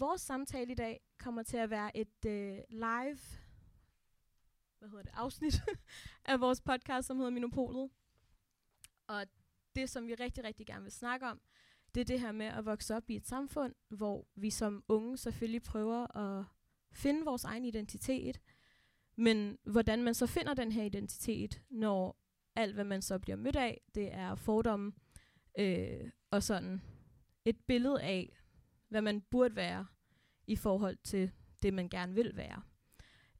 vores samtale i dag kommer til at være et øh, live hvad hedder det, afsnit af vores podcast, som hedder Minopolet. Og det, som vi rigtig, rigtig gerne vil snakke om, det er det her med at vokse op i et samfund, hvor vi som unge selvfølgelig prøver at finde vores egen identitet, men hvordan man så finder den her identitet, når alt, hvad man så bliver mødt af, det er fordomme øh, og sådan et billede af, hvad man burde være i forhold til det, man gerne vil være.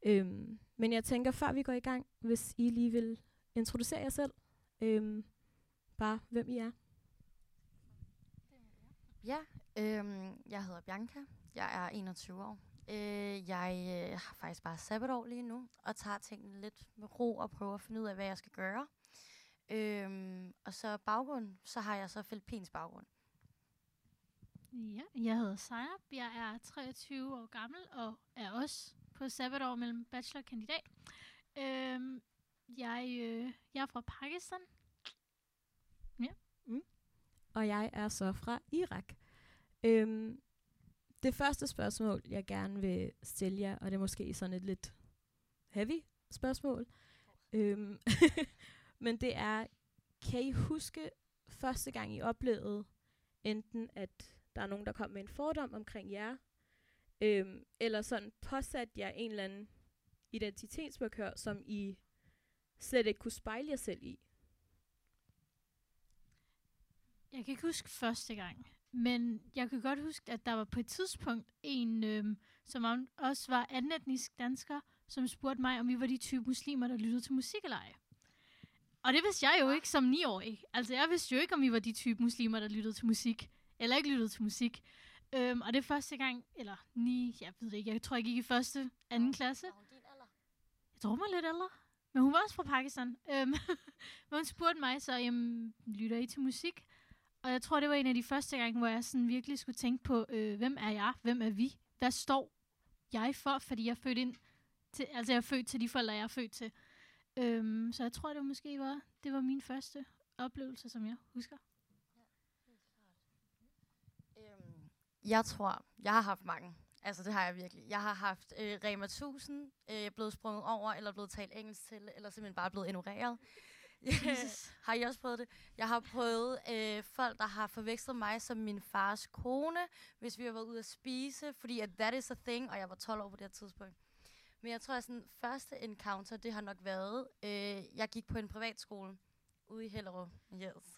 Øhm, men jeg tænker, før vi går i gang, hvis I lige vil introducere jer selv, øhm, bare hvem I er. Ja, øhm, jeg hedder Bianca. Jeg er 21 år. Øh, jeg øh, har faktisk bare sabbatår lige nu, og tager tingene lidt med ro og prøver at finde ud af, hvad jeg skal gøre. Øhm, og så baggrund, så har jeg så filippinsk baggrund. Ja, jeg hedder Sejrup. Jeg er 23 år gammel og er også på sabbatår mellem bachelor og kandidat. Øhm, jeg, øh, jeg er fra Pakistan. Ja. Mm. Og jeg er så fra Irak. Øhm, det første spørgsmål, jeg gerne vil stille jer, og det er måske sådan et lidt heavy spørgsmål, øhm, men det er, kan I huske første gang, I oplevede enten, at der er nogen, der kom med en fordom omkring jer, øhm, eller sådan påsat jer en eller anden identitetsmarkør, som I slet ikke kunne spejle jer selv i? Jeg kan ikke huske første gang, men jeg kan godt huske, at der var på et tidspunkt en, øhm, som om- også var anden etnisk dansker, som spurgte mig, om vi var de type muslimer, der lyttede til musik eller ej. Og det vidste jeg jo ikke som 9-årig. Altså, jeg vidste jo ikke, om vi var de type muslimer, der lyttede til musik, eller ikke lyttede til musik. Øhm, og det er første gang, eller ni, jeg ved det ikke, jeg tror, jeg gik i første, anden klasse. Jeg tror, mig lidt ældre. Men hun var også fra Pakistan. Øhm, men hun spurgte mig så, jamen, lytter I til musik? Og jeg tror, det var en af de første gange, hvor jeg sådan virkelig skulle tænke på, øh, hvem er jeg? Hvem er vi? Hvad står jeg for? Fordi jeg er født ind til, altså jeg er født til de forældre, jeg er født til. Øhm, så jeg tror, det måske var, det var min første oplevelse, som jeg husker. Jeg tror, jeg har haft mange. Altså, det har jeg virkelig. Jeg har haft øh, Rema 1000, øh, blevet sprunget over, eller blevet talt engelsk til, eller simpelthen bare blevet ignoreret. Har I også prøvet det? Jeg har prøvet øh, folk, der har forvekslet mig som min fars kone, hvis vi har været ude at spise, fordi at that is a thing, og jeg var 12 år på det her tidspunkt. Men jeg tror, at sådan, første encounter, det har nok været, øh, jeg gik på en privatskole ude i Hellerup. Yes.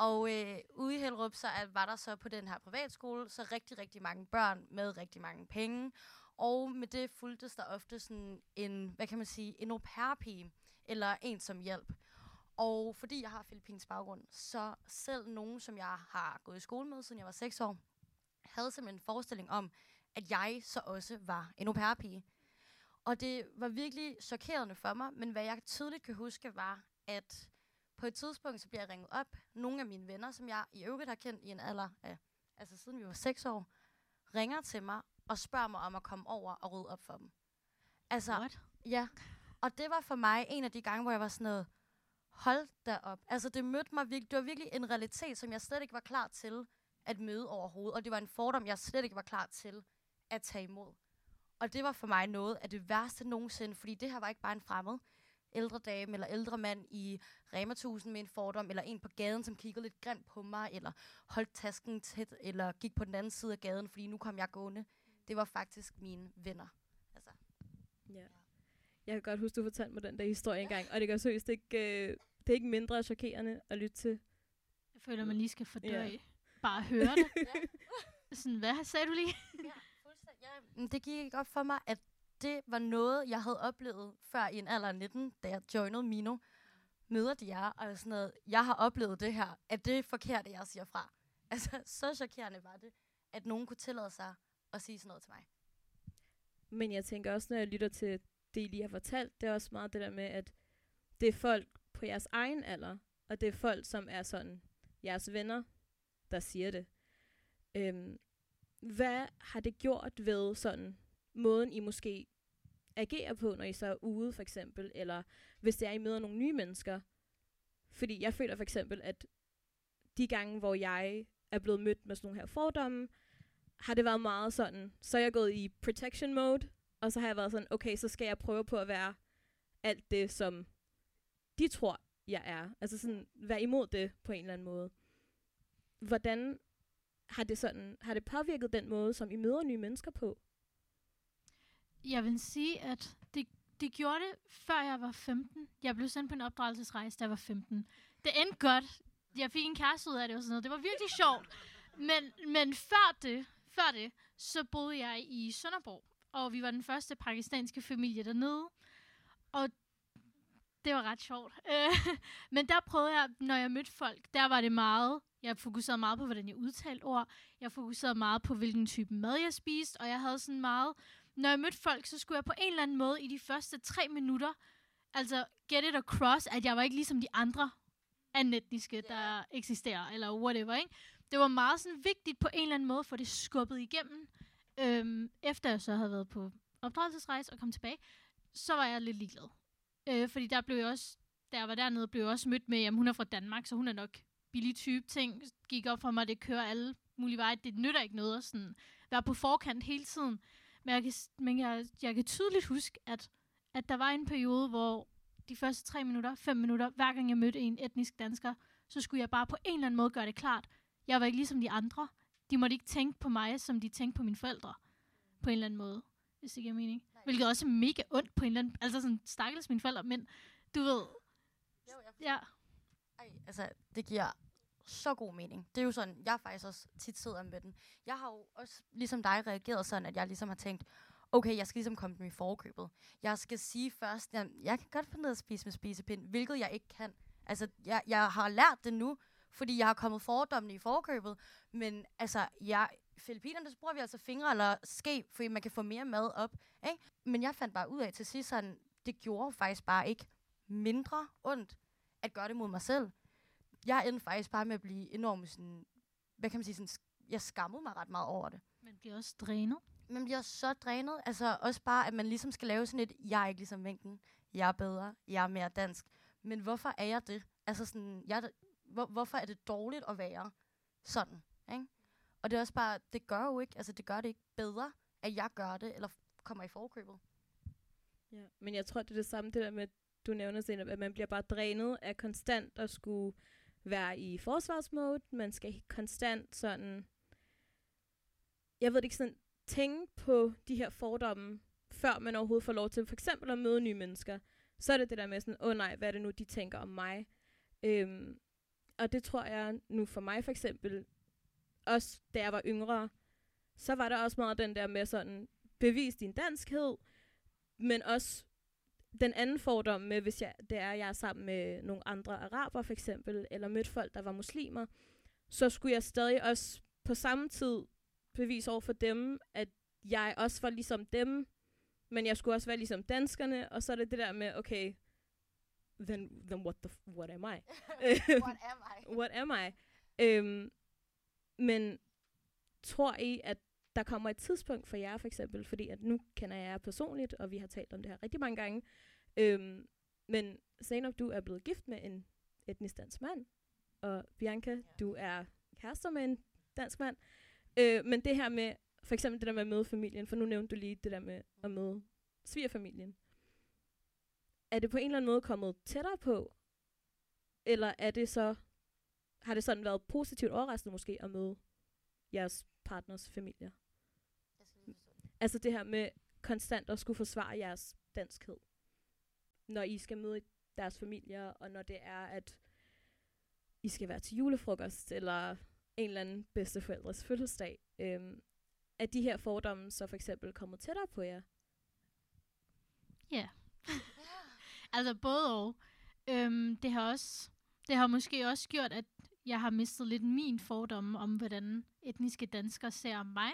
Og øh, ude i Hellerup, så er, var der så på den her privatskole, så rigtig, rigtig mange børn med rigtig mange penge. Og med det fulgtes der ofte sådan en, hvad kan man sige, en au pair-pige, eller en som hjælp. Og fordi jeg har filippinsk baggrund, så selv nogen, som jeg har gået i skole med, siden jeg var 6 år, havde simpelthen en forestilling om, at jeg så også var en au pair-pige. Og det var virkelig chokerende for mig, men hvad jeg tydeligt kan huske var, at på et tidspunkt, så bliver jeg ringet op. Nogle af mine venner, som jeg i øvrigt har kendt i en alder af, altså siden vi var 6 år, ringer til mig og spørger mig om at komme over og rydde op for dem. Altså, What? Ja, og det var for mig en af de gange, hvor jeg var sådan noget, hold da op. Altså det mødte mig virkelig, det var virkelig en realitet, som jeg slet ikke var klar til at møde overhovedet. Og det var en fordom, jeg slet ikke var klar til at tage imod. Og det var for mig noget af det værste nogensinde, fordi det her var ikke bare en fremmed ældre dame eller ældre mand i Rema 1000 med en fordom, eller en på gaden, som kiggede lidt grimt på mig, eller holdt tasken tæt, eller gik på den anden side af gaden, fordi nu kom jeg gående. Det var faktisk mine venner. Altså, Ja. Jeg kan godt huske, du fortalte mig den der historie engang, og det gør seriøst ikke, øh, det er ikke mindre chokerende at lytte til. Jeg føler, man lige skal fordøje. Ja. Bare høre det. Sådan, hvad sagde du lige? Ja, fuldstændig. Ja, men det gik ikke op for mig, at det var noget, jeg havde oplevet før i en alder af 19, da jeg joinede Mino. Møder de jer, og sådan noget, jeg har oplevet det her, at det er forkert, at jeg siger fra. Altså, så chokerende var det, at nogen kunne tillade sig at sige sådan noget til mig. Men jeg tænker også, når jeg lytter til det, I lige har fortalt, det er også meget det der med, at det er folk på jeres egen alder, og det er folk, som er sådan jeres venner, der siger det. Øhm, hvad har det gjort ved sådan måden, I måske agerer på, når I så er ude, for eksempel, eller hvis det er, I møder nogle nye mennesker? Fordi jeg føler for eksempel, at de gange, hvor jeg er blevet mødt med sådan nogle her fordomme, har det været meget sådan, så er jeg gået i protection mode, og så har jeg været sådan, okay, så skal jeg prøve på at være alt det, som de tror, jeg er. Altså sådan, være imod det på en eller anden måde. Hvordan har det sådan, har det påvirket den måde, som I møder nye mennesker på? Jeg vil sige, at det, det gjorde det, før jeg var 15. Jeg blev sendt på en opdragelsesrejse, da jeg var 15. Det endte godt. Jeg fik en kæreste ud af det og sådan noget. Det var virkelig sjovt. Men, men før det, før det, så boede jeg i Sønderborg. Og vi var den første pakistanske familie dernede. Og det var ret sjovt. Øh, men der prøvede jeg, når jeg mødte folk, der var det meget, jeg fokuserede meget på, hvordan jeg udtalte ord. Jeg fokuserede meget på, hvilken type mad jeg spiste. Og jeg havde sådan meget, når jeg mødte folk, så skulle jeg på en eller anden måde i de første tre minutter, altså get it across, at jeg var ikke ligesom de andre anetniske, der eksisterer, eller whatever, ikke? Det var meget sådan vigtigt på en eller anden måde, for det skubbet igennem. Øhm, efter jeg så havde været på opdragelsesrejse og kom tilbage, så var jeg lidt ligeglad. Øh, fordi der blev jeg også, da jeg var dernede, blev jeg også mødt med, at hun er fra Danmark, så hun er nok billig type ting. Gik op for mig, det kører alle mulige veje. Det nytter ikke noget at sådan være på forkant hele tiden. Men jeg kan, men jeg, jeg kan tydeligt huske, at, at der var en periode, hvor de første tre minutter, fem minutter, hver gang jeg mødte en etnisk dansker, så skulle jeg bare på en eller anden måde gøre det klart. Jeg var ikke ligesom de andre. De måtte ikke tænke på mig, som de tænkte på mine forældre. På en eller anden måde. Hvis det giver mening. Nej. Hvilket også er mega ondt på en eller anden... Altså sådan, stakkels mine forældre, men du ved... Jo, jeg Ja. Ej, altså, det giver så god mening. Det er jo sådan, jeg faktisk også tit sidder med den. Jeg har jo også, ligesom dig, reageret sådan, at jeg ligesom har tænkt, okay, jeg skal ligesom komme med i forkøbet. Jeg skal sige først, at jeg kan godt finde ned at spise med spisepind, hvilket jeg ikke kan. Altså, jeg, jeg har lært det nu, fordi jeg har kommet fordommene i forkøbet, men altså, jeg, Filippinerne, så bruger vi altså fingre eller ske, fordi man kan få mere mad op, ikke? Men jeg fandt bare ud af til sidst sådan, det gjorde faktisk bare ikke mindre ondt at gøre det mod mig selv. Jeg endte faktisk bare med at blive enormt sådan, hvad kan man sige, sådan, jeg skammede mig ret meget over det. Man bliver også drænet. Man bliver så drænet, altså også bare, at man ligesom skal lave sådan et, jeg er ikke ligesom mængden, jeg er bedre, jeg er mere dansk. Men hvorfor er jeg det? Altså sådan, jeg, hvor, hvorfor er det dårligt at være sådan, ikke? Og det er også bare, det gør jo ikke, altså det gør det ikke bedre, at jeg gør det, eller kommer i forkøbet. Ja. Men jeg tror, det er det samme, det der med, du nævner senere, at man bliver bare drænet af konstant at skulle være i forsvarsmode. Man skal konstant sådan, jeg ved det ikke, sådan tænke på de her fordomme, før man overhovedet får lov til for eksempel at møde nye mennesker. Så er det det der med sådan, åh oh, nej, hvad er det nu, de tænker om mig? Øhm, og det tror jeg nu for mig for eksempel, også da jeg var yngre, så var der også meget den der med sådan, bevis din danskhed, men også den anden fordom med, hvis jeg, det er, at jeg er sammen med nogle andre araber for eksempel, eller mødt folk, der var muslimer, så skulle jeg stadig også på samme tid bevise over for dem, at jeg også var ligesom dem, men jeg skulle også være ligesom danskerne, og så er det det der med, okay, then, then what, the, what am I? What am I? What am I? Øhm, men tror I, at der kommer et tidspunkt for jer for eksempel, fordi at nu kender jeg jer personligt, og vi har talt om det her rigtig mange gange, øhm, men Zainab, du er blevet gift med en etnisk dansk mand, og Bianca, du er kærester med en dansk mand. Øh, men det her med, for eksempel det der med at møde familien, for nu nævnte du lige det der med at møde svigerfamilien. Er det på en eller anden måde kommet tættere på, eller er det så, har det sådan været positivt overraskende måske at møde jeres partners familier? Altså det her med konstant at skulle forsvare jeres danskhed, når I skal møde deres familier, og når det er, at I skal være til julefrokost, eller en eller anden bedsteforældres fødselsdag. Øhm, er de her fordomme så for eksempel kommet tættere på jer? Ja. Altså både og. Øhm, det har også, det har måske også gjort, at jeg har mistet lidt min fordom om, hvordan etniske danskere ser mig.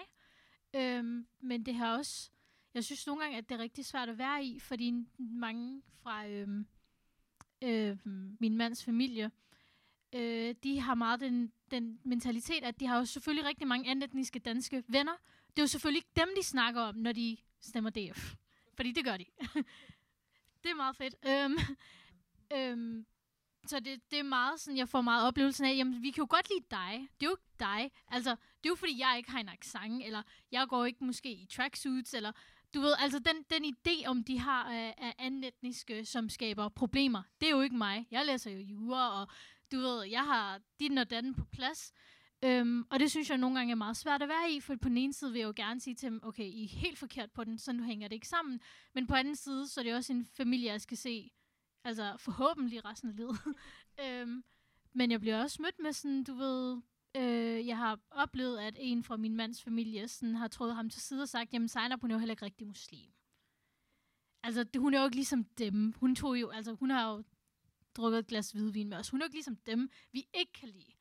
Øhm, men det har også, jeg synes nogle gange, at det er rigtig svært at være i, fordi mange fra øhm, øh, min mands familie, øh, de har meget den, den mentalitet, at de har jo selvfølgelig rigtig mange anden etniske danske venner. Det er jo selvfølgelig ikke dem, de snakker om, når de stemmer DF. Fordi det gør de. det er meget fedt. Øhm, øhm, så det, det er meget sådan, jeg får meget oplevelsen af, jamen vi kan jo godt lide dig. Det er jo ikke dig. Altså, det er jo fordi, jeg ikke har en accent, eller jeg går ikke måske i tracksuits, eller du ved, altså den, den idé, om de har øh, af, af anden etniske, som skaber problemer, det er jo ikke mig. Jeg læser jo jura, og du ved, jeg har din og den på plads. Øhm, og det synes jeg nogle gange er meget svært at være i, for på den ene side vil jeg jo gerne sige til dem, okay, I er helt forkert på den, så nu hænger det ikke sammen. Men på den anden side, så er det også en familie, jeg skal se, altså forhåbentlig resten af livet. øhm, men jeg bliver også mødt med sådan, du ved, øh, jeg har oplevet, at en fra min mands familie sådan, har trådt ham til side og sagt, jamen Zainab, hun er jo heller ikke rigtig muslim. Altså, det, hun er jo ikke ligesom dem. Hun tog jo, altså, hun har jo drukket et glas hvidvin med os. Hun er jo ikke ligesom dem, vi ikke kan lide.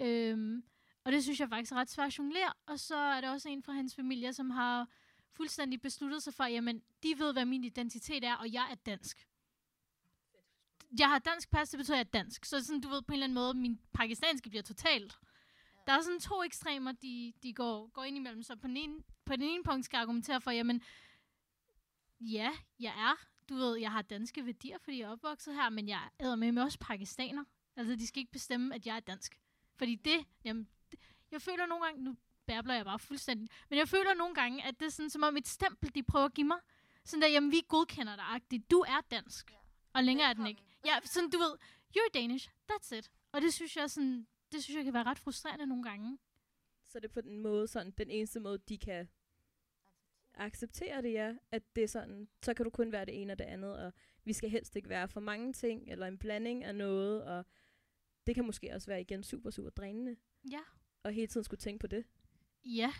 Øhm, og det synes jeg faktisk er ret svært at jonglere. Og så er der også en fra hans familie, som har fuldstændig besluttet sig for, jamen, de ved, hvad min identitet er, og jeg er dansk. Jeg har dansk pas, det betyder, at jeg er dansk. Så sådan, du ved, på en eller anden måde, min pakistanske bliver totalt. Der er sådan to ekstremer, de, de går, går ind imellem. Så på den, ene, på den ene punkt skal jeg argumentere for, jamen, ja, jeg er, du ved, jeg har danske værdier, fordi jeg er opvokset her, men jeg er med mig også pakistaner. Altså, de skal ikke bestemme, at jeg er dansk. Fordi det, jamen, det, jeg føler nogle gange, nu bærbler jeg bare fuldstændig, men jeg føler nogle gange, at det er sådan, som om et stempel, de prøver at give mig. Sådan der, jamen, vi godkender dig, agtigt. Du er dansk. Ja. Og længere er den ikke. Ja, sådan, du ved, you're Danish, that's it. Og det synes jeg sådan, det synes jeg kan være ret frustrerende nogle gange. Så det er på den måde sådan, den eneste måde, de kan acceptere det, ja. At det er sådan, så kan du kun være det ene og det andet, og vi skal helst ikke være for mange ting, eller en blanding af noget, og det kan måske også være igen super, super drænende, Ja. og hele tiden skulle tænke på det. Ja,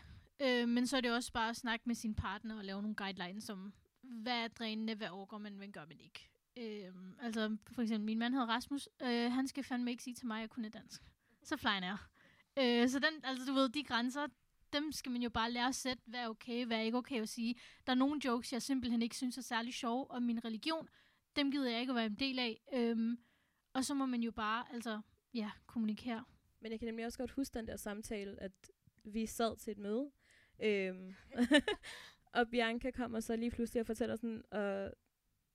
øh, men så er det også bare at snakke med sin partner og lave nogle guidelines om, hvad er drænende, hvad overgår man, hvad gør man ikke. Øh, altså, for eksempel, min mand hedder Rasmus, øh, han skal fandme ikke sige til mig, at jeg kun er dansk. Så flying er. Øh, så den, altså, du ved, de grænser, dem skal man jo bare lære at sætte, hvad er okay, hvad er ikke okay at sige. Der er nogle jokes, jeg simpelthen ikke synes er særlig sjove om min religion. Dem gider jeg ikke at være en del af. Øhm, og så må man jo bare, altså, ja, kommunikere. Men jeg kan nemlig også godt huske den der samtale, at vi sad til et møde, øhm, og Bianca kommer så lige pludselig og fortæller sådan, øh,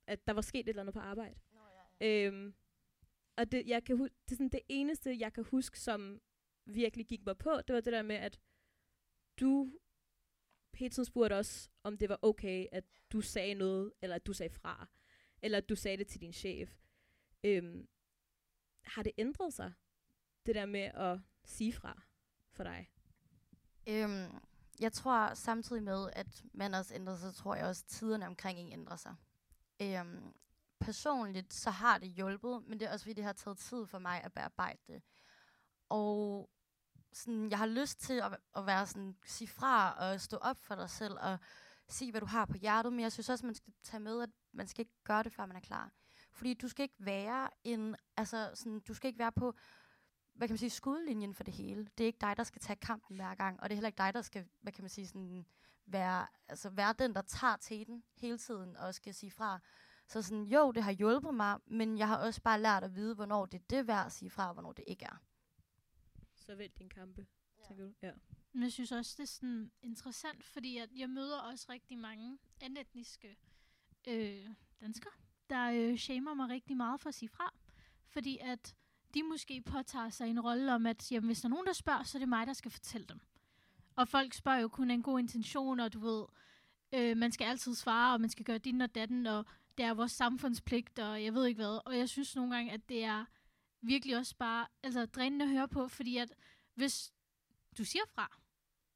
at der var sket et eller andet på arbejde. Nå, ja, ja. Øhm, og det, jeg kan hu- det er sådan det eneste, jeg kan huske, som virkelig gik mig på, det var det der med, at du hele spurgte os, om det var okay, at du sagde noget, eller at du sagde fra, eller at du sagde det til din chef. Øhm, har det ændret sig, det der med at sige fra for dig? Øhm, jeg tror samtidig med, at man også ændrer sig, tror jeg også, at tiderne omkring en ændrer sig. Øhm, personligt, så har det hjulpet, men det er også fordi, det har taget tid for mig at bearbejde det. Og sådan, jeg har lyst til at, at være sådan, sige fra og stå op for dig selv og sige, hvad du har på hjertet, men jeg synes også, man skal tage med, at man skal ikke gøre det, før man er klar. Fordi du skal ikke være en, altså sådan, du skal ikke være på, hvad kan man sige, skudlinjen for det hele. Det er ikke dig, der skal tage kampen hver gang, og det er heller ikke dig, der skal, hvad kan man sige, sådan, være, altså være den, der tager den hele tiden og skal sige fra. Så sådan, jo, det har hjulpet mig, men jeg har også bare lært at vide, hvornår det er det værd at sige fra, og hvornår det ikke er. Så vælg din kampe, ja. tænker du? Ja. Men jeg synes også, det er sådan interessant, fordi at jeg møder også rigtig mange anetniske øh, danskere, der øh, shamer mig rigtig meget for at sige fra. Fordi at de måske påtager sig en rolle om, at jamen, hvis der er nogen, der spørger, så er det mig, der skal fortælle dem. Og folk spørger jo kun af en god intention, og du ved, øh, man skal altid svare, og man skal gøre din og datten, og det er vores samfundspligt, og jeg ved ikke hvad. Og jeg synes nogle gange, at det er virkelig også bare altså, drænende at høre på, fordi at hvis du siger fra,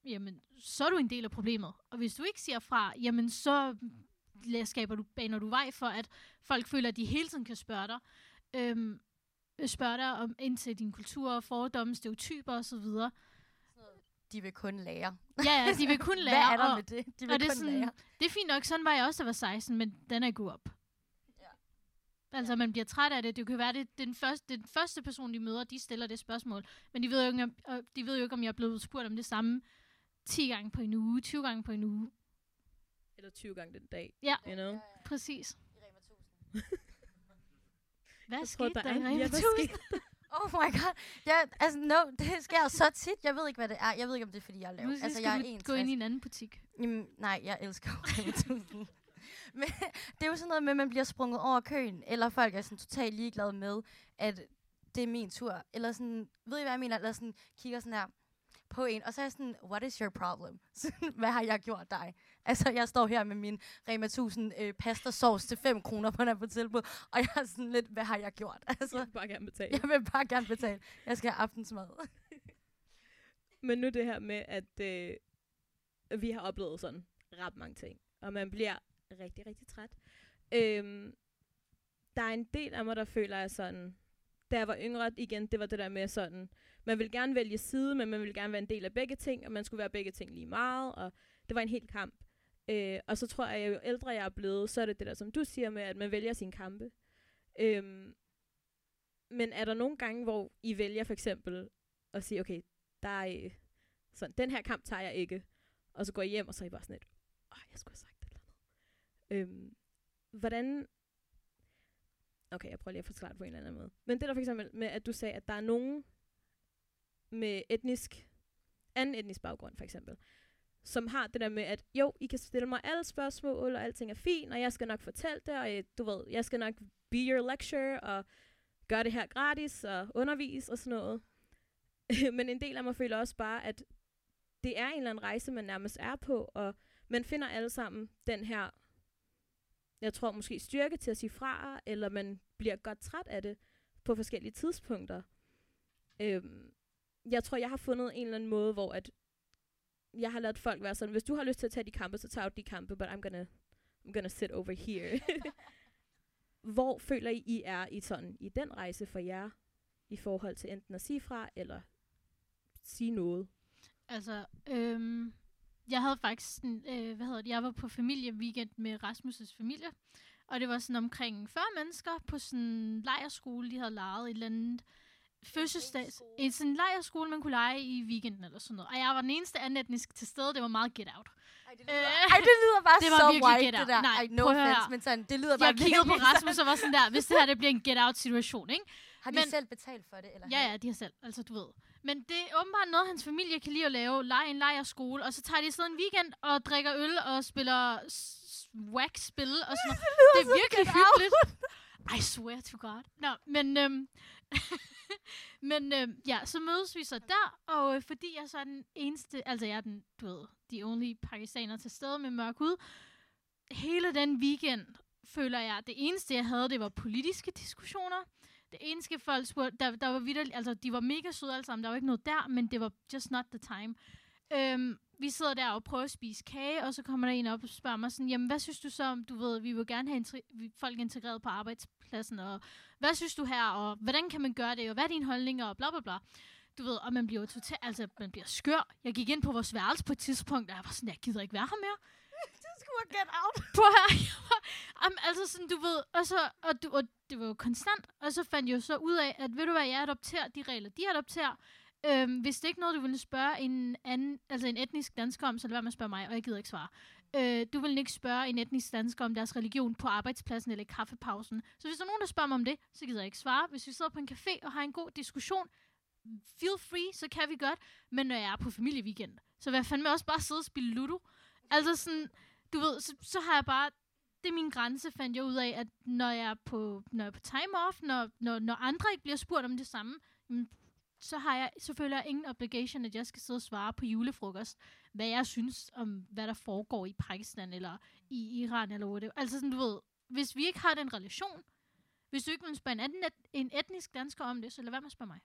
jamen, så er du en del af problemet. Og hvis du ikke siger fra, jamen, så skaber du, baner du vej for, at folk føler, at de hele tiden kan spørge dig. Øhm, spørge dig om ind til din kultur, fordomme, stereotyper osv. De vil kun lære. Ja, ja, de vil kun lære. Hvad er der og, med det? De vil og det er, kun sådan, lære. det er fint nok, sådan var jeg også, da jeg var 16, men den er god op. Ja. Altså, man bliver træt af det. Det kan være, det den første, den første person, de møder, de stiller det spørgsmål. Men de ved, jo ikke, om, de ved jo ikke, om jeg er blevet spurgt om det samme 10 gange på en uge, 20 gange på en uge. Eller 20 gange den dag, Ja, you know? præcis. I Rema 1000. Hvad Jeg skete tror, der, der i er- Rema ja, hvad 1000? skete Oh my god. Ja, altså, no, det sker så tit. Jeg ved ikke, hvad det er. Jeg ved ikke, om det er, fordi jeg er lav. Måske Altså, skal jeg er du 61. gå ind i en anden butik. Jamen, nej, jeg elsker Rema 1000. Det er jo sådan noget med, at man bliver sprunget over køen, eller folk er sådan totalt ligeglade med, at det er min tur. Eller sådan, ved I hvad jeg mener? Eller sådan, kigger sådan her. på en, og så er jeg sådan, what is your problem? Hvad har jeg gjort dig? Altså, jeg står her med min Rema 1000 øh, pasta sauce til 5 kroner på den på tilbud, og jeg er sådan lidt, hvad har jeg gjort? Altså, Jeg vil bare gerne betale. jeg vil bare gerne betale. Jeg skal have aftensmad. Men nu det her med, at øh, vi har oplevet sådan ret mange ting, og man bliver rigtig, rigtig træt. Øhm, der er en del af mig, der føler, at sådan, da jeg var yngre igen, det var det der med sådan, man vil gerne vælge side, men man vil gerne være en del af begge ting, og man skulle være begge ting lige meget, og det var en helt kamp. Øh, og så tror jeg, at jo ældre jeg er blevet, så er det det der, som du siger med, at man vælger sin kampe. Øhm, men er der nogle gange, hvor I vælger for eksempel at sige, okay, der er øh, sådan, den her kamp tager jeg ikke, og så går I hjem, og så er I bare sådan lidt, åh, jeg skulle have sagt det eller andet. Øhm, hvordan, okay, jeg prøver lige at forklare det på en eller anden måde. Men det der for eksempel med, at du sagde, at der er nogen med etnisk, anden etnisk baggrund for eksempel, som har det der med, at jo, I kan stille mig alle spørgsmål, og alting er fint, og jeg skal nok fortælle det, og du ved, jeg skal nok be your lecture, og gøre det her gratis, og undervise og sådan noget. Men en del af mig føler også bare, at det er en eller anden rejse, man nærmest er på, og man finder alle sammen den her, jeg tror måske styrke til at sige fra, eller man bliver godt træt af det på forskellige tidspunkter. Øhm, jeg tror, jeg har fundet en eller anden måde, hvor at jeg har ladet folk være sådan, hvis du har lyst til at tage de kampe, så tager du de kampe, but I'm gonna, I'm gonna sit over here. hvor føler I, I er i sådan i den rejse for jer, i forhold til enten at sige fra, eller sige noget? Altså, øhm, jeg havde faktisk, sådan, øh, hvad hedder det, jeg var på familieweekend med Rasmus' familie, og det var sådan omkring 40 mennesker på sådan en lejerskole, de havde lejet et eller andet fødselsdags... En sådan en lejerskole, man kunne lege i weekenden eller sådan noget. Og jeg var den eneste anden etnisk til stede, det var meget get out. Ej, det lyder, Øh, ej, det lyder bare det var så white, get det out. der. Nej, Ej, no offense, men sådan, det lyder bare Jeg kiggede på. Rasmus og var sådan der, hvis det her det bliver en get out situation, ikke? Har de Men- selv betalt for det? Eller Ja, ja, de har selv, altså du ved. Men det er åbenbart noget, hans familie kan lide at lave, lege en lejerskole, og så tager de sådan en weekend og drikker øl og spiller whack-spil og sådan noget. Det er virkelig hyggeligt. I swear to God. Nå, men, øhm, men øhm, ja, så mødes vi så der, og øh, fordi jeg så er den eneste, altså jeg er den, du ved, de only pakistaner til stede med mørk hud, hele den weekend føler jeg, det eneste jeg havde, det var politiske diskussioner. Det eneste folk spurgte, der, der var vidt, altså de var mega søde alle sammen, der var ikke noget der, men det var just not the time. Øhm, vi sidder der og prøver at spise kage, og så kommer der en op og spørger mig sådan, jamen hvad synes du så om, du ved, vi vil gerne have intri- vi- folk integreret på arbejdspladsen, og hvad synes du her, og hvordan kan man gøre det, og hvad er dine holdninger, og bla bla bla. Du ved, og man bliver totalt, altså man bliver skør. Jeg gik ind på vores værelse på et tidspunkt, og jeg var sådan, jeg gider ikke være her mere og get out. Prøv her. Jeg var, Jamen, altså sådan, du ved, og, så, og, du, og det var jo konstant, og så fandt jeg jo så ud af, at ved du hvad, jeg adopterer de regler, de adopterer. Øhm, hvis det ikke er noget, du ville spørge en anden, altså en etnisk dansker om, så lad være med at spørge mig, og jeg gider ikke svare. Øh, du vil ikke spørge en etnisk dansker om deres religion på arbejdspladsen eller i kaffepausen. Så hvis der er nogen, der spørger mig om det, så gider jeg ikke svare. Hvis vi sidder på en café og har en god diskussion, feel free, så kan vi godt. Men når jeg er på familieweekend, så vil jeg fandme også bare sidde og spille Ludo. Altså sådan, du ved, så, så har jeg bare, det er min grænse, fandt jeg ud af, at når jeg er på, når jeg er på time off, når, når, når andre ikke bliver spurgt om det samme, jamen, så har jeg, så føler jeg ingen obligation, at jeg skal sidde og svare på julefrokost, hvad jeg synes om, hvad der foregår i Pakistan, eller i Iran, eller whatever. Altså sådan, du ved, hvis vi ikke har den relation, hvis du ikke vil spørge en, anden et, en etnisk dansker om det, så lad være med at spørge mig.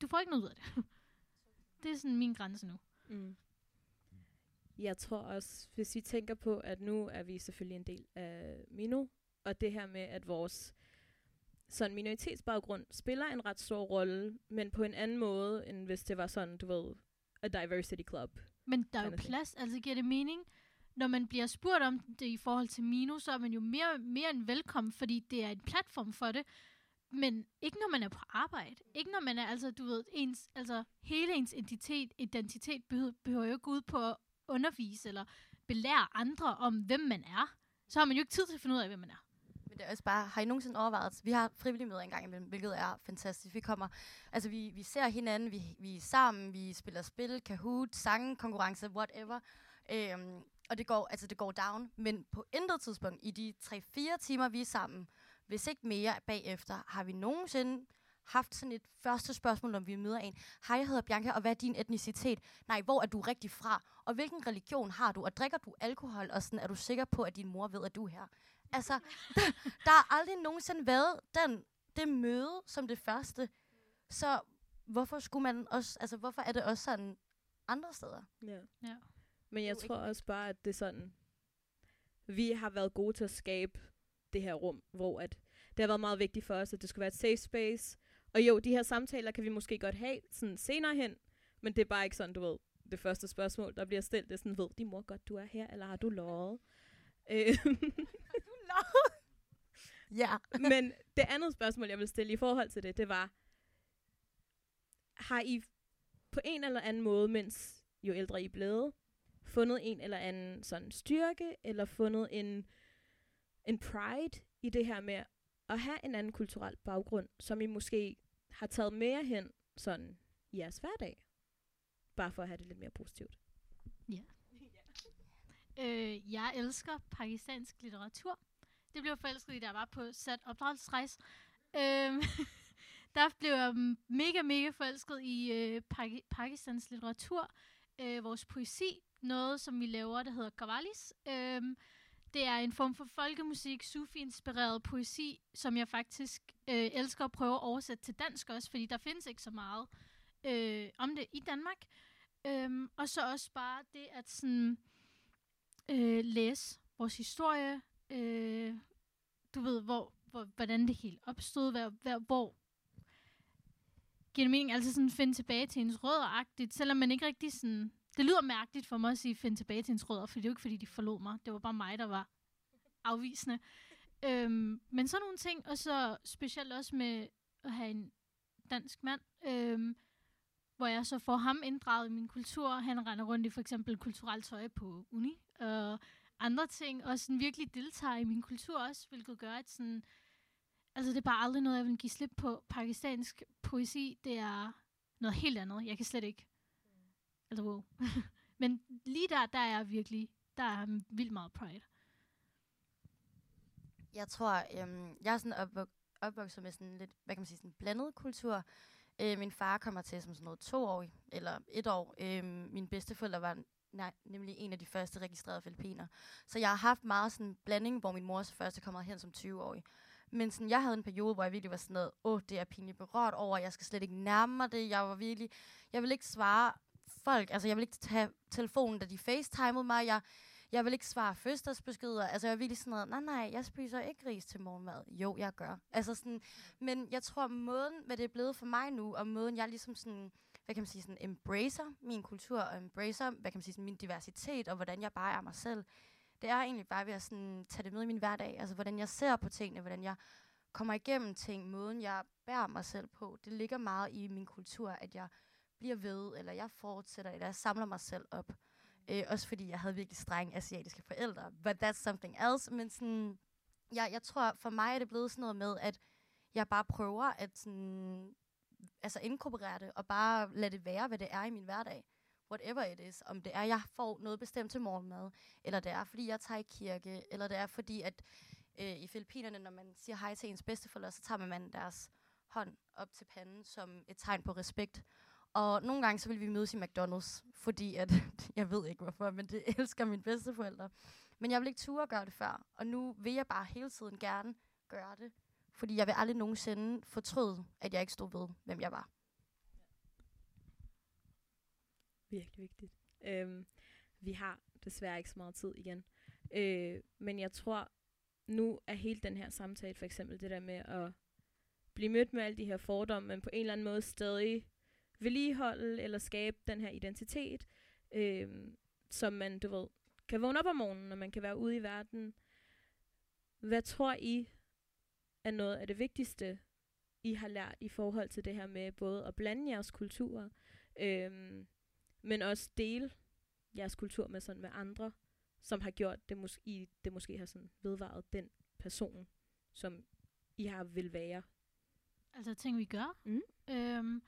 Du får ikke noget ud af det. det er sådan min grænse nu. Mm. Jeg tror også, hvis vi tænker på, at nu er vi selvfølgelig en del af Mino, og det her med, at vores sådan minoritetsbaggrund spiller en ret stor rolle, men på en anden måde, end hvis det var sådan, du ved, a diversity club. Men der er jo plads, altså giver det mening? Når man bliver spurgt om det i forhold til Mino, så er man jo mere, mere end velkommen, fordi det er en platform for det. Men ikke når man er på arbejde. Ikke når man er, altså du ved, ens, altså hele ens identitet, identitet behøver, behøver jo ikke gå ud på undervise eller belære andre om, hvem man er. Så har man jo ikke tid til at finde ud af, hvem man er. Men det er også bare, har I nogensinde overvejet, vi har frivillige møder en gang imellem, hvilket er fantastisk. Vi kommer, altså vi, vi ser hinanden, vi, vi er sammen, vi spiller spil, Kahoot, sange, konkurrence, whatever. Øhm, og det går, altså det går down, men på intet tidspunkt i de 3-4 timer, vi er sammen, hvis ikke mere bagefter, har vi nogensinde haft sådan et første spørgsmål, om vi møder en. Hej, jeg hedder Bianca, og hvad er din etnicitet? Nej, hvor er du rigtig fra? Og hvilken religion har du? Og drikker du alkohol? Og sådan, er du sikker på, at din mor ved, at du er her? Altså, der, der har aldrig nogensinde været den, det møde som det første. Så hvorfor skulle man også, altså hvorfor er det også sådan andre steder? Ja. Ja. Men jeg tror også bare, at det er sådan, vi har været gode til at skabe det her rum, hvor at det har været meget vigtigt for os, at det skulle være et safe space. Og jo, de her samtaler kan vi måske godt have sådan senere hen, men det er bare ikke sådan, du ved, det første spørgsmål, der bliver stillet, det er sådan, ved din mor godt, du er her, eller har du løjet? Øh, Ja. Men det andet spørgsmål, jeg vil stille i forhold til det, det var, har I på en eller anden måde, mens jo ældre I er blevet, fundet en eller anden sådan styrke, eller fundet en, en pride i det her med at have en anden kulturel baggrund, som I måske har taget mere hen sådan i jeres hverdag? Bare for at have det lidt mere positivt. Ja. Øh, jeg elsker pakistansk litteratur. Det blev jeg forelsket i, da jeg var på sat opdragelsesrejse. Øh, der blev jeg mega, mega forelsket i øh, pak Pakistans litteratur. Øh, vores poesi, noget som vi laver, der hedder Qawwalis. Øh, det er en form for folkemusik, sufi-inspireret poesi, som jeg faktisk øh, elsker at prøve at oversætte til dansk også, fordi der findes ikke så meget øh, om det i Danmark. Øhm, og så også bare det at sådan, øh, læse vores historie, øh, du ved, hvor, hvor, hvordan det helt opstod, hvor, hvor, hvor giver det mening, altså sådan finde tilbage til ens rødder-agtigt, selvom man ikke rigtig sådan, det lyder mærkeligt for mig at sige finde tilbage til ens rødder, for det er jo ikke fordi, de forlod mig, det var bare mig, der var afvisende. Øhm, men sådan nogle ting, og så specielt også med at have en dansk mand, øhm, hvor jeg så får ham inddraget i min kultur. Han render rundt i for eksempel kulturelt tøj på uni, og andre ting, og sådan virkelig deltager i min kultur også, hvilket gør, at sådan, altså det er bare aldrig noget, jeg vil give slip på. Pakistansk poesi, det er noget helt andet. Jeg kan slet ikke. Altså, wow. Men lige der, der er jeg virkelig, der er vildt meget pride. Jeg tror, øhm, jeg er sådan opvok- opvokset med sådan lidt, hvad kan man sige, sådan blandet kultur. Øh, min far kommer til som sådan noget to år, eller et år. Øh, mine bedsteforældre var nej, nemlig en af de første registrerede filipiner. Så jeg har haft meget sådan blanding, hvor min mor så først er kommet hen som 20-årig. Men sådan, jeg havde en periode, hvor jeg virkelig var sådan noget, åh, oh, det er pinligt berørt over, jeg skal slet ikke nærme mig det. Jeg var virkelig, jeg vil ikke svare folk, altså jeg vil ikke tage telefonen, da de facetimede mig. Jeg, jeg vil ikke svare fødselsdagsbeskeder. Altså, jeg er virkelig sådan noget, nej, nej, jeg spiser ikke ris til morgenmad. Jo, jeg gør. Altså sådan, men jeg tror, måden, hvad det er blevet for mig nu, og måden, jeg ligesom sådan, hvad kan man sige, sådan embracer min kultur, og embracer, hvad kan man sige, sådan min diversitet, og hvordan jeg bare er mig selv, det er egentlig bare ved at sådan, tage det med i min hverdag. Altså, hvordan jeg ser på tingene, hvordan jeg kommer igennem ting, måden jeg bærer mig selv på. Det ligger meget i min kultur, at jeg bliver ved, eller jeg fortsætter, eller jeg samler mig selv op. Øh, også fordi jeg havde virkelig strenge asiatiske forældre. But that's something else. Men sådan, jeg, jeg tror, for mig er det blevet sådan noget med, at jeg bare prøver at sådan, altså inkorporere det, og bare lade det være, hvad det er i min hverdag. Whatever it is. Om det er, jeg får noget bestemt til morgenmad, eller det er, fordi jeg tager i kirke, eller det er, fordi at øh, i Filippinerne, når man siger hej til ens bedsteforældre, så tager man deres hånd op til panden som et tegn på respekt. Og nogle gange så vil vi mødes i McDonald's, fordi at, jeg ved ikke hvorfor, men det elsker mine bedsteforældre. Men jeg vil ikke ture at gøre det før, og nu vil jeg bare hele tiden gerne gøre det. Fordi jeg vil aldrig nogensinde fortryde, at jeg ikke stod ved, hvem jeg var. Virkelig vigtigt. Øhm, vi har desværre ikke så meget tid igen. Øh, men jeg tror, nu er hele den her samtale, for eksempel det der med at blive mødt med alle de her fordomme, men på en eller anden måde stadig vedligeholde eller skabe den her identitet, øh, som man, du ved, kan vågne op om morgenen, og man kan være ude i verden. Hvad tror I er noget af det vigtigste, I har lært i forhold til det her med både at blande jeres kulturer, øh, men også dele jeres kultur med sådan med andre, som har gjort det, mås- I, det måske har sådan vedvaret den person, som I har vil være. Altså ting, vi gør. Mm. Øhm,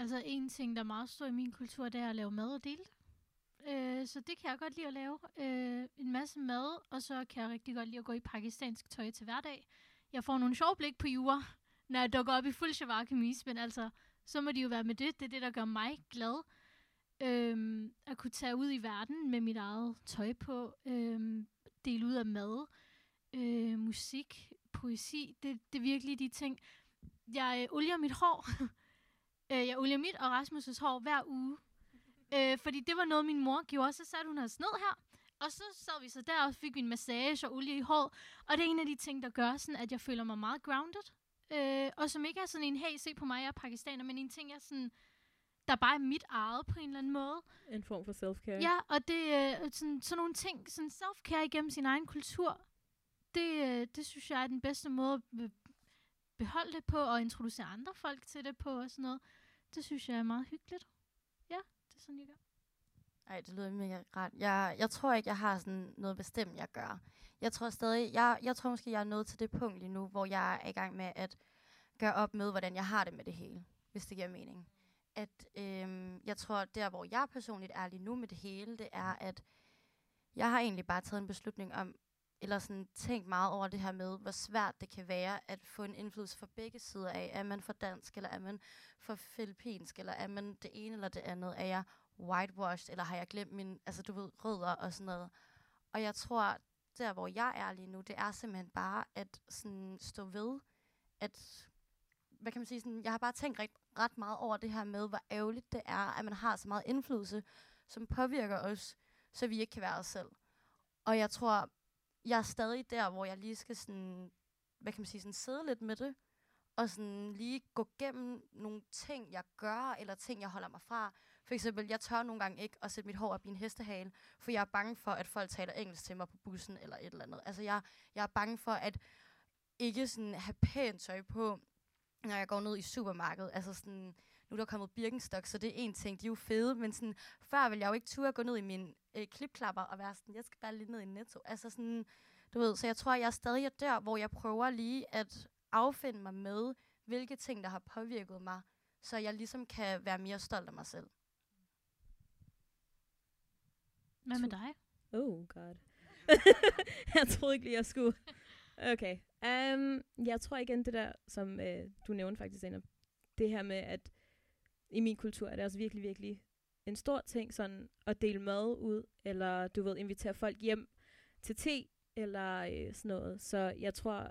altså en ting, der er meget stor i min kultur, det er at lave mad og dele. Øh, så det kan jeg godt lide at lave. Øh, en masse mad, og så kan jeg rigtig godt lide at gå i pakistansk tøj til hverdag. Jeg får nogle sjove blik på jura, når jeg dukker op i fuld shavak kamis, men altså, så må de jo være med det. Det er det, der gør mig glad. Øhm, at kunne tage ud i verden med mit eget tøj på, øhm, dele ud af mad, øh, musik, poesi. Det, det er virkelig de ting. Jeg øh, olier mit hår. øh, jeg olier mit og Rasmus' hår hver uge. Øh, fordi det var noget, min mor gjorde. Så satte hun os ned her, og så sad vi så der og fik en massage og olie i hår. Og det er en af de ting, der gør sådan, at jeg føler mig meget grounded. Øh, og som ikke er sådan en, hey, se på mig, jeg er pakistaner, men en ting, jeg sådan, der bare er mit eget på en eller anden måde. En form for self-care. Ja, og det er øh, sådan, sådan nogle ting, sådan self-care igennem sin egen kultur, det, øh, det synes jeg er den bedste måde at be- beholde det på, og introducere andre folk til det på og sådan noget. Det synes jeg er meget hyggeligt. Ja, det er sådan, jeg gør. Ej, det lyder mega rart. Jeg, jeg tror ikke, jeg har sådan noget bestemt, jeg gør. Jeg tror stadig, jeg, jeg tror måske, jeg er nået til det punkt lige nu, hvor jeg er i gang med at gøre op med, hvordan jeg har det med det hele, hvis det giver mening. At øhm, jeg tror, der hvor jeg personligt er lige nu med det hele, det er, at jeg har egentlig bare taget en beslutning om, eller sådan tænkt meget over det her med, hvor svært det kan være at få en indflydelse fra begge sider af. Er man for dansk, eller er man for filippinsk, eller er man det ene eller det andet? Er jeg whitewashed, eller har jeg glemt min, altså du ved, rødder og sådan noget. Og jeg tror, der hvor jeg er lige nu, det er simpelthen bare at sådan stå ved, at, hvad kan man sige, sådan, jeg har bare tænkt ret, ret meget over det her med, hvor ærgerligt det er, at man har så meget indflydelse, som påvirker os, så vi ikke kan være os selv. Og jeg tror, jeg er stadig der, hvor jeg lige skal sådan, hvad kan man sige, sådan sidde lidt med det, og sådan lige gå gennem nogle ting, jeg gør, eller ting, jeg holder mig fra. For eksempel, jeg tør nogle gange ikke at sætte mit hår op i en hestehale, for jeg er bange for, at folk taler engelsk til mig på bussen eller et eller andet. Altså, jeg, jeg er bange for at ikke sådan have pænt tøj på, når jeg går ned i supermarkedet. Altså sådan, nu er der kommet Birkenstock, så det er en ting, de er jo fede, men sådan, før ville jeg jo ikke turde gå ned i min øh, klipklapper og være sådan, jeg skal bare lige ned i netto. Altså sådan, du ved, så jeg tror, jeg er stadig der, hvor jeg prøver lige at affinde mig med, hvilke ting, der har påvirket mig, så jeg ligesom kan være mere stolt af mig selv. Hvad med dig? Oh god. jeg troede ikke lige, jeg skulle. Okay. Um, jeg tror igen det der, som uh, du nævnte faktisk, Anna, det her med, at i min kultur er det også virkelig, virkelig en stor ting, sådan at dele mad ud, eller du ved, invitere folk hjem til te, eller øh, sådan noget. Så jeg tror,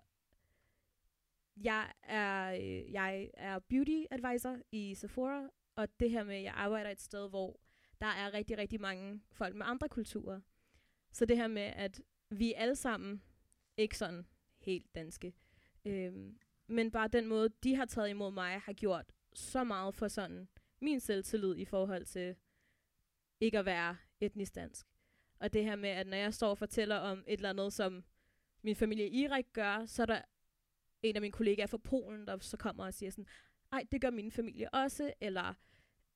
jeg er, øh, jeg er beauty advisor i Sephora, og det her med, at jeg arbejder et sted, hvor der er rigtig, rigtig mange folk med andre kulturer. Så det her med, at vi alle sammen ikke sådan helt danske, øhm, men bare den måde, de har taget imod mig, har gjort så meget for sådan min selvtillid i forhold til ikke at være etnisk dansk. Og det her med, at når jeg står og fortæller om et eller andet, som min familie i Irak gør, så er der en af mine kollegaer fra Polen, der så kommer og siger sådan, ej, det gør min familie også, eller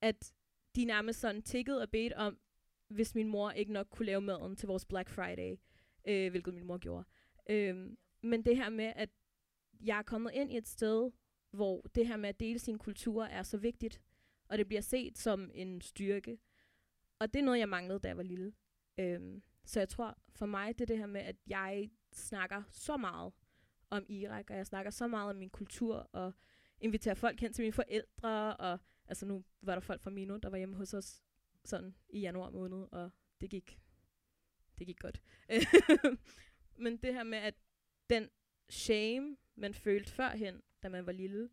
at de nærmest sådan tikkede og bedt om, hvis min mor ikke nok kunne lave maden til vores Black Friday, øh, hvilket min mor gjorde. Øh, men det her med, at jeg er kommet ind i et sted, hvor det her med at dele sin kultur er så vigtigt, og det bliver set som en styrke. Og det er noget, jeg manglede, da jeg var lille. Øhm, så jeg tror, for mig, det er det her med, at jeg snakker så meget om Irak, og jeg snakker så meget om min kultur, og inviterer folk hen til mine forældre, og altså nu var der folk fra Mino, der var hjemme hos os sådan i januar måned, og det gik, det gik godt. Men det her med, at den shame, man følte førhen, da man var lille,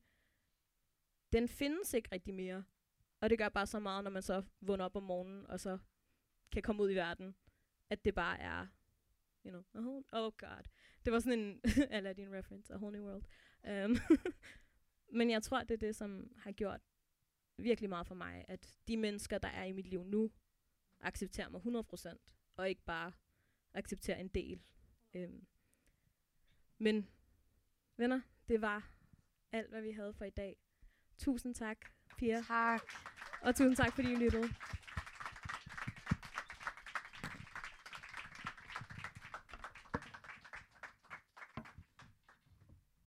den findes ikke rigtig mere. Og det gør bare så meget, når man så vågner op om morgenen, og så kan komme ud i verden, at det bare er, you know, a whole, oh god. Det var sådan en Aladdin reference, a whole new world. Um, men jeg tror, det er det, som har gjort virkelig meget for mig, at de mennesker, der er i mit liv nu, accepterer mig 100%, og ikke bare accepterer en del. Um, men venner, det var alt, hvad vi havde for i dag. Tusind tak, Pia. Tak. Og tusind tak, fordi I lyttede.